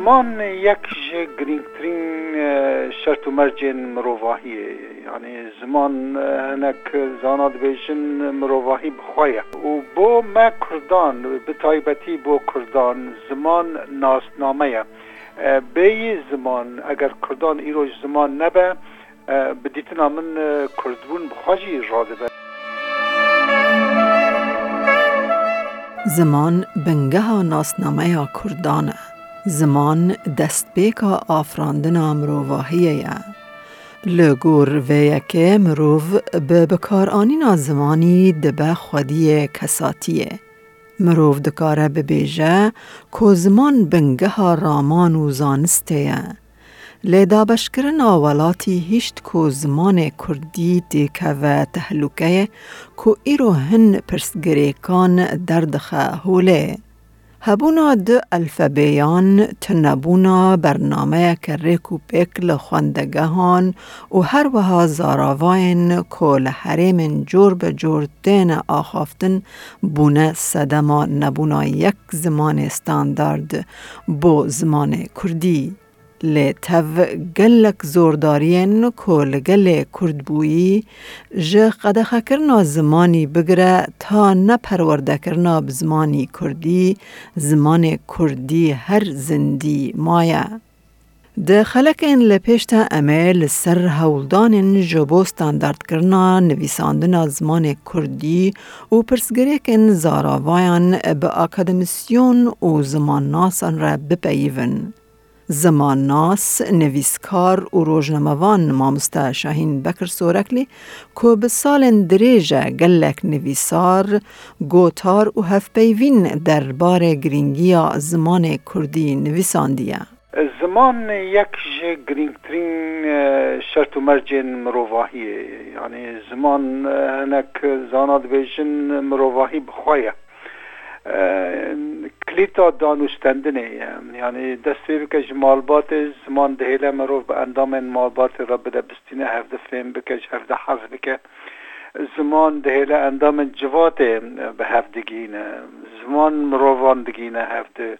درمان یکش گرینگترین شرط و مرجین مروواهیه یعنی زمان هنک زاناد بیشن مروواهی بخواه و با ما کردان به تایبتی با کردان زمان ناسنامه به زمان اگر کردان ایروج زمان نبه بدیتنا من کردبون بخواجی راده به زمان بنگه ناسنامه کردانه زمان دست بیکا آفراندن رو واهیه لگور و یکی مروف به بکارانین زمانی دبه خودی کساتیه. مروف دکاره ببیجه که زمان بنگه رامان و زانسته یه. لیدا بشکرن آولاتی هیشت که زمان کردی تیکه و تحلوکه که ایرو هن پرسگریکان دردخه هوله. هبونا د الفبیان تنبونا برنامه که و پیک لخوندگهان و هر وها زاراواین کل حریم جور به جور دین آخافتن بونه صدما نبونا یک زمان استاندارد بو زمان کردی لی تف گلک زوردارین که لگل کرد بویی جه قدخه کرنا زمانی بگره تا نپرورده کرنا بزمانی کردی زمان کردی هر زندی مایه ده خلکین لپشت امیل سر هولدان جبو ستاندارد کرنا نویساندن زمان کردی و پرسگریکن زاراوایان به اکادمیسیون و زمان ناسان را بپیون. زمان ناس، نویسکار و روزنامه‌وان مامستا شاهین بکر سورکلی کو به سال دریج گلک نویسار گوتار و هفپیوین در بار گرینگی زمان کردی نویساندیه زمان یک جه گرینگترین شرط و مرجن مروواهیه یعنی زمان هنک زاناد بیشن مروواهی بخواه کلیتا دانوستندنه یعنی دست به که مالبات زمان دهیله مروف به اندام مالبات را بده بستینه هفته فهم بکش هفته حفظ بکه زمان دهیله اندام جوات به هفته گینه زمان مروان دگینه هفته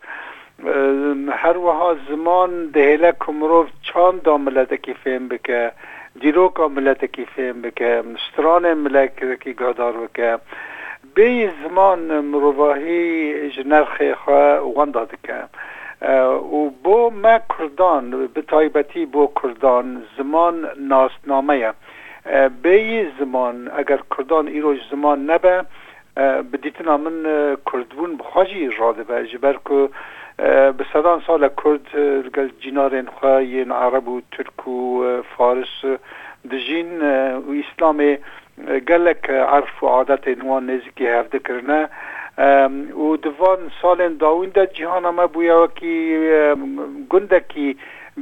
هر وها زمان دهیله کمروف چان دا ملت کی فهم بکه دیروکا ملت کی فهم بکه ستران ملت کی گادار بکه بێ زمان مرۆڤاهی ژنەرخێ وەندا دکە. و بۆ مە کوردان بتایبەتی بۆ کوردان زمان ناسنامەیە بێی زمان ئەگەر کوردان ئیرۆژ زمان نەبە بدیتنا من کوردبوون بخواژی ڕادبە جبەر کو bi sedan sala Kurd gel cinarên xwe yên Arab û Türk û Faris dijîn û Îslamê gelek erf û adetên wan nêzîkî hevdikirine û divan salên dawîn de cîhana me bûye wekî gundekî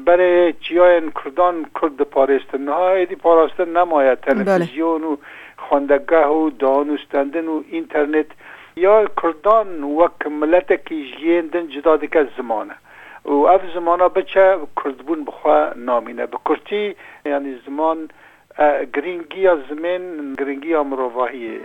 berê çiyayên Kurdan Kurd diparêstin niha êdî parastin nemaye televizyon û xwendegeh û danûstendin û înternet ya Kurdan wek miletekî ji yên din cida dike zimane. û ev zimana biçe Kurdbûn bixwe namîne bi Kurtî yanî ziman گرینگی زمین گرینگی مروواهی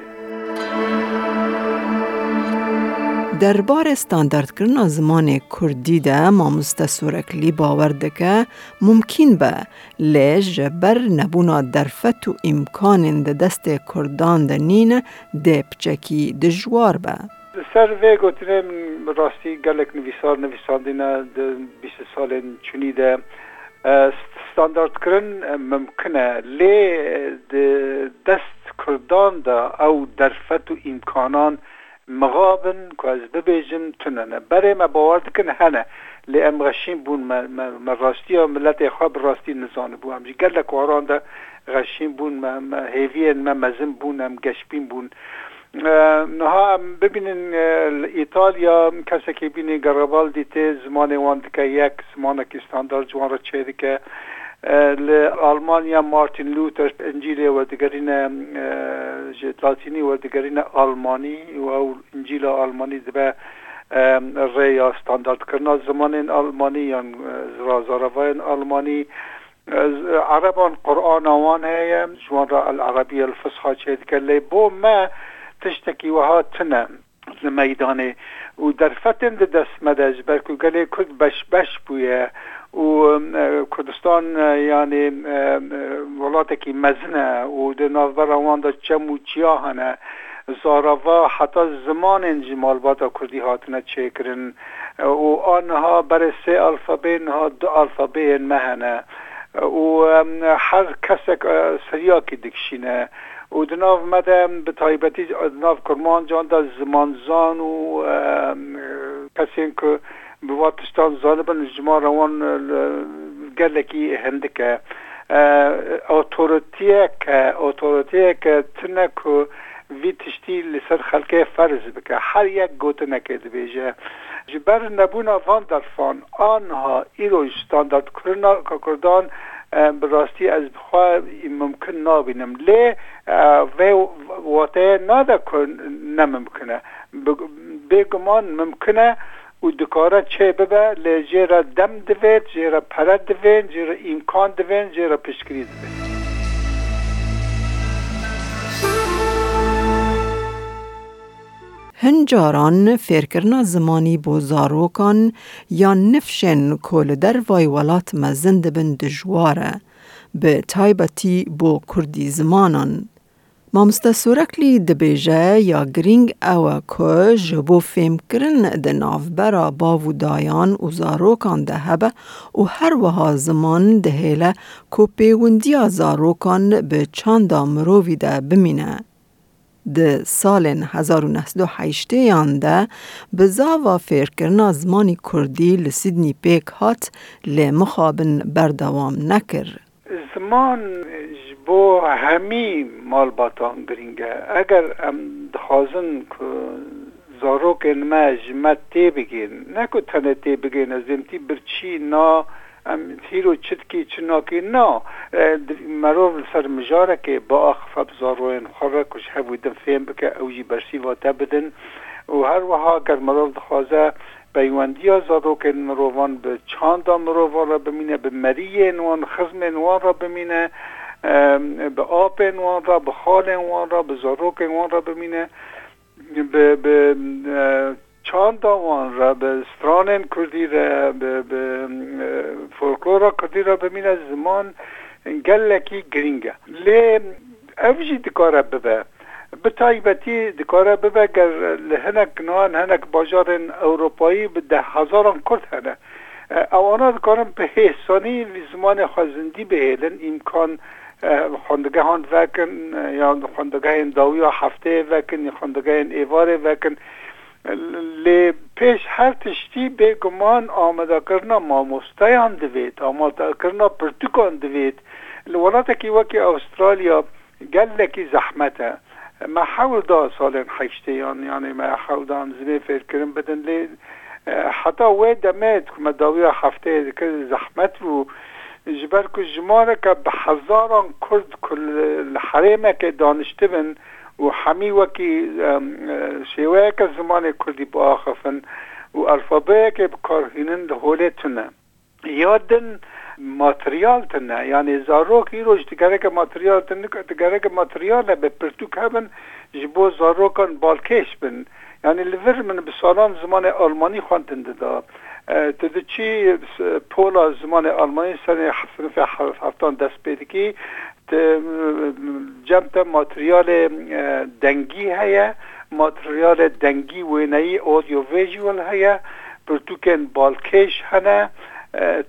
در بار استاندارد کردن زمان کردی ده ماموستا اکلی باور دکه ممکن به لیج بر نبونا درفت و امکان ده دست کردان ده نین ده پچکی ده به. سر وی گوتنه راستی گلک نویسار نویسان دینا ده بیس سال چونی ده ستاندارد کردن ممکنه لی دست کردان دا او درفت و امکانان مغابن که از ببیجن تننه برای ما باور دکن هنه لی ام غشین بون من راستی و ملت خواب راستی نزانه بو همجی گل کاران دا غشین بون ما هیوین ما مزن بون ام گشبین بون نها ببینن ایتالیا کسی که بینی گرابال دیتی زمان وان دکه یک زمان که استاندار جوان را چه دکه لە ئالمانیا مارتین لوتر ئەنجیلێ وەردەگەرینە ژێتلاتینی وەردەگەرینە ئالمانی و ئەو ئەنجیلە ئالمانی دەبێ ڕێ یا ستانداردکردنا زمانین ئالمانی یان زرازارەڤەن ئالمانی عربان قورآن ئەوان هەیە ژوانرا العربی الفسحا چێ دکە لێ بۆ مە تشتێکی وەها تنە لە مەدانێ و دەرفەتن دە دەستمەدەج بەرکوگەلێ کورد بەش بەش بووە و کوردستان یعنی ولاتێکی مەزنە و دناوبەر ئەواندا چەم و چیا هەنە زاراوا حتا زمانên jî malbata Kurdî hatine çêkirin û anha berê sê alfabên ha du alfabeyên me hene û her kesek seriyakî dikişîne û di nav me de bi taybetî nav kurmancan da zimanzan û kesên ku بوا تشتان ظالبن جما روان gelekî hem dike otoritiyek otoritiyek tune ku vî tiştî li ser xelkê ferz bike her yek gotinekê dibêje ji ber nebûna van derfan anha îro ji standardkirina Kurdan bi rastî ez bixwa mumkin nabînim lê vê wateye nade ku ne mumkin e bêguman mumkin e او دکارا چه ببه را دم دوید را پرد دوید را امکان دوید را پشکری دوید هنجاران فرکرنا زمانی بو یا نفشن کل در وای ولات مزند جواره به تایبتی بو کردی زمانان مامسته سورکلی دبیجه یا گرینگ او که جبو فیم کرن ده نافبرا باو دایان و زاروکان ده هبه و هر وها زمان ده هیله که پیوندی زاروکان به چند مرووی ده بمینه. ده سال 1908 یانده ده به زاوا فیرکرنا زمانی کردی لسیدنی پیک هات لی مخابن بردوام نکر. زمان بۆ هەمی مالباتان گرنگە ئەگەر ئەم دخوازن زارۆکن مە ژمە تێبگەین نەکو تەنە تێبگەین ئەزمتی برچی نا ئەم تیر و چتکی چ ناکی نا مرۆڤ سەر مژارەکێ بە ئاخفەب زارۆێن خڕە کوش هەبوو دم فێم بکە ئەوژی بەرسی واتە بدن و هەروەها گەر مرۆڤ دخوازە پەیوەندیە زادۆکن مرۆڤان بە چاندا مرۆڤ را ببینە بە مەریە نوان خزمێن وان را ببینە به آب انوان را به خال انوان را به زاروک انوان را ببینه به, به چند داوان را به این کردی را به, به کردی را ببینه زمان گلکی گرینگه لی اوجی دکاره ببه به تایبتی دکاره ببه گەر لهنک نوان هنک باجار اروپایی به ده هزاران کرد هنه اوانا دکارم زمان حسانی زمان خوزندی بهێلن امکان خوندگه هاند وکن یا خوندگه این داوی و هفته وکن یا خوندگه این ایواره وکن لی پیش هر تشتی به گمان آمده کرنا ماموسته هم دوید آمده کرنا پرتوکان دوید لولاتا که وکی استرالیا گل کی زحمته ما حول دا سالن حشتیان یعنی ما حول دا هم زمین فکر کرن بدن لی حتی وی دمید که ما داوی هفته زحمت رو ji ber ku ji mareke bi hezaran Kurd ku li herêmeke daniştibin û hemî wekî e, şêweyeke zimanê Kurdî biaxifin û alfabeyekê bikarhînin li holê tune. Ya din materyal tune yanî zarok îroj di gereke materyal din di gereke materyale be pirtûk hebin ji bo zarokan balkêş bin. Yani li vir min bi salan zimanê Almanî xwantin dida. ته د چی پول از زمان آلمانی سن 1970 دست پیدا کی جمت ماتریال دنگی هیا ماتریال دنگی وینایی اودیو ویژوال هیا پرتوکن بالکش هنه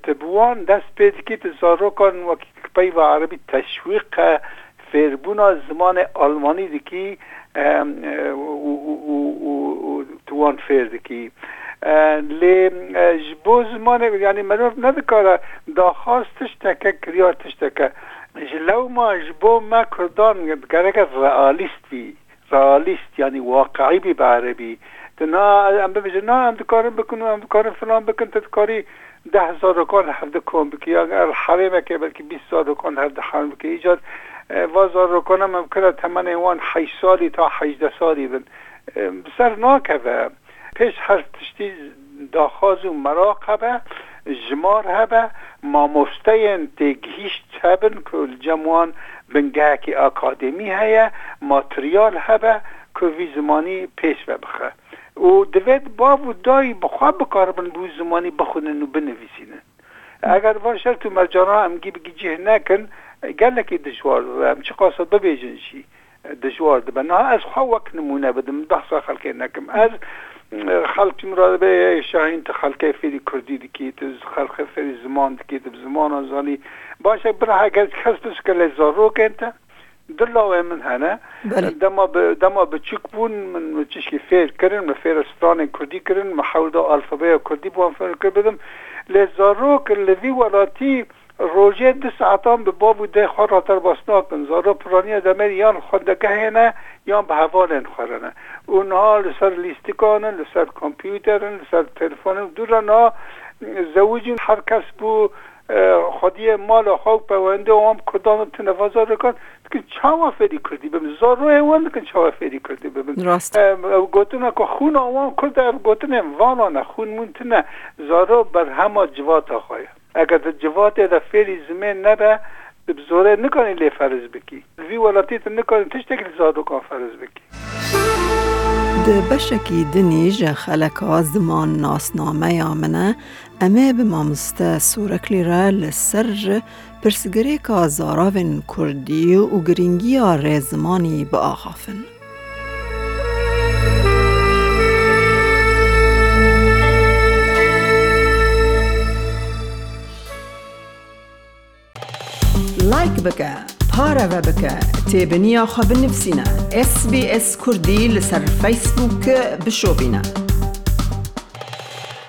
تبوان دست پیدا کی تزاروکان و کپی و عربی تشویق فیربونا زمان آلمانی دکی و توان فیر دکی لێ بۆ زمانێک ینی مرۆڤ نەدکارە داخواست تشتەکە کریار تشتەکە ji lew ma ji bo me Kurdan gereke realistî realist yanî waqeî bî berebî na em bibêje na em dikarin bikin û em dikarin filan bikin te dikarî deh zarokan hevdi kom bike ya er herêmeke belkî bîst zarokan hevdi herim bike îcat va zarokana em kira temenê wan heyş salî ta hejdeh salî bin ser nakeve پش هر تشتی داخاز و مراق هبه جمار هبه ما مفتین تگهیش هبن که جموان بنگه که اکادمی هیه ماتریال هبه که وی زمانی پیش ببخه و دوید باب و دایی بخواب بکاربن بو زمانی بخونن و بنویسینن اگر وان شرط و مرجانا هم گی بگی جه نکن گله که دشوار هم چه قاصد ببیجن شی دشوار دبن از خواه وقت نمونه بدم ده سا خلقه نکم از خەڵکی مرادبەیە شاهین تە خەلکە فێری کوردی دیکەیت خەلخە فێری زمان دکەیت زمانە زانی باشە برهگەر کەس بکە لە زۆڕۆکێنتە دلاوێ من هەنە دەما بچک بوون من چشکی فێرکردن بە فێرستانی کوردی کردن مەحەولدا ئەلفبەیە کوردی بۆ فێرکرد بدم لێ زۆڕۆ کرد لەوی وڵاتی روژه دو ساعتان به باب و ده خود را تر باسنا کن زارو پرانی دمر یان خودکه هنه یان به هوانن خورنه اونها لسر لیستکانن لسر کامپیوترن لسر تلفن دورنا زوجین هر کس بو خودی مال خوک پونده هم کدام تنفازا رکن که چاوا فری کردی بم زارو هوان که چاوا فری کردی بم راست گوتنه که خون آوان کرده گوتنه وانانه خون مونتنه زارو بر همه جواتا خواهد اگر در جوات در فعل زمین نره بزوره نکنی لی فرض بکی وی ولاتیت نکنی تشتک زادو کن فرض بکی د بشکی دنی جه خلکا زمان ناسنامه یامنه امه به مامسته سورکلی را لسر پرسگری که زاراوین کردی و گرینگی ها رزمانی به آخافن. لايك بکە پارەوە بکە تێبنییا خۆ بنفسینە SسBS کوردی لەسەر فیسبووکە بشۆبینە.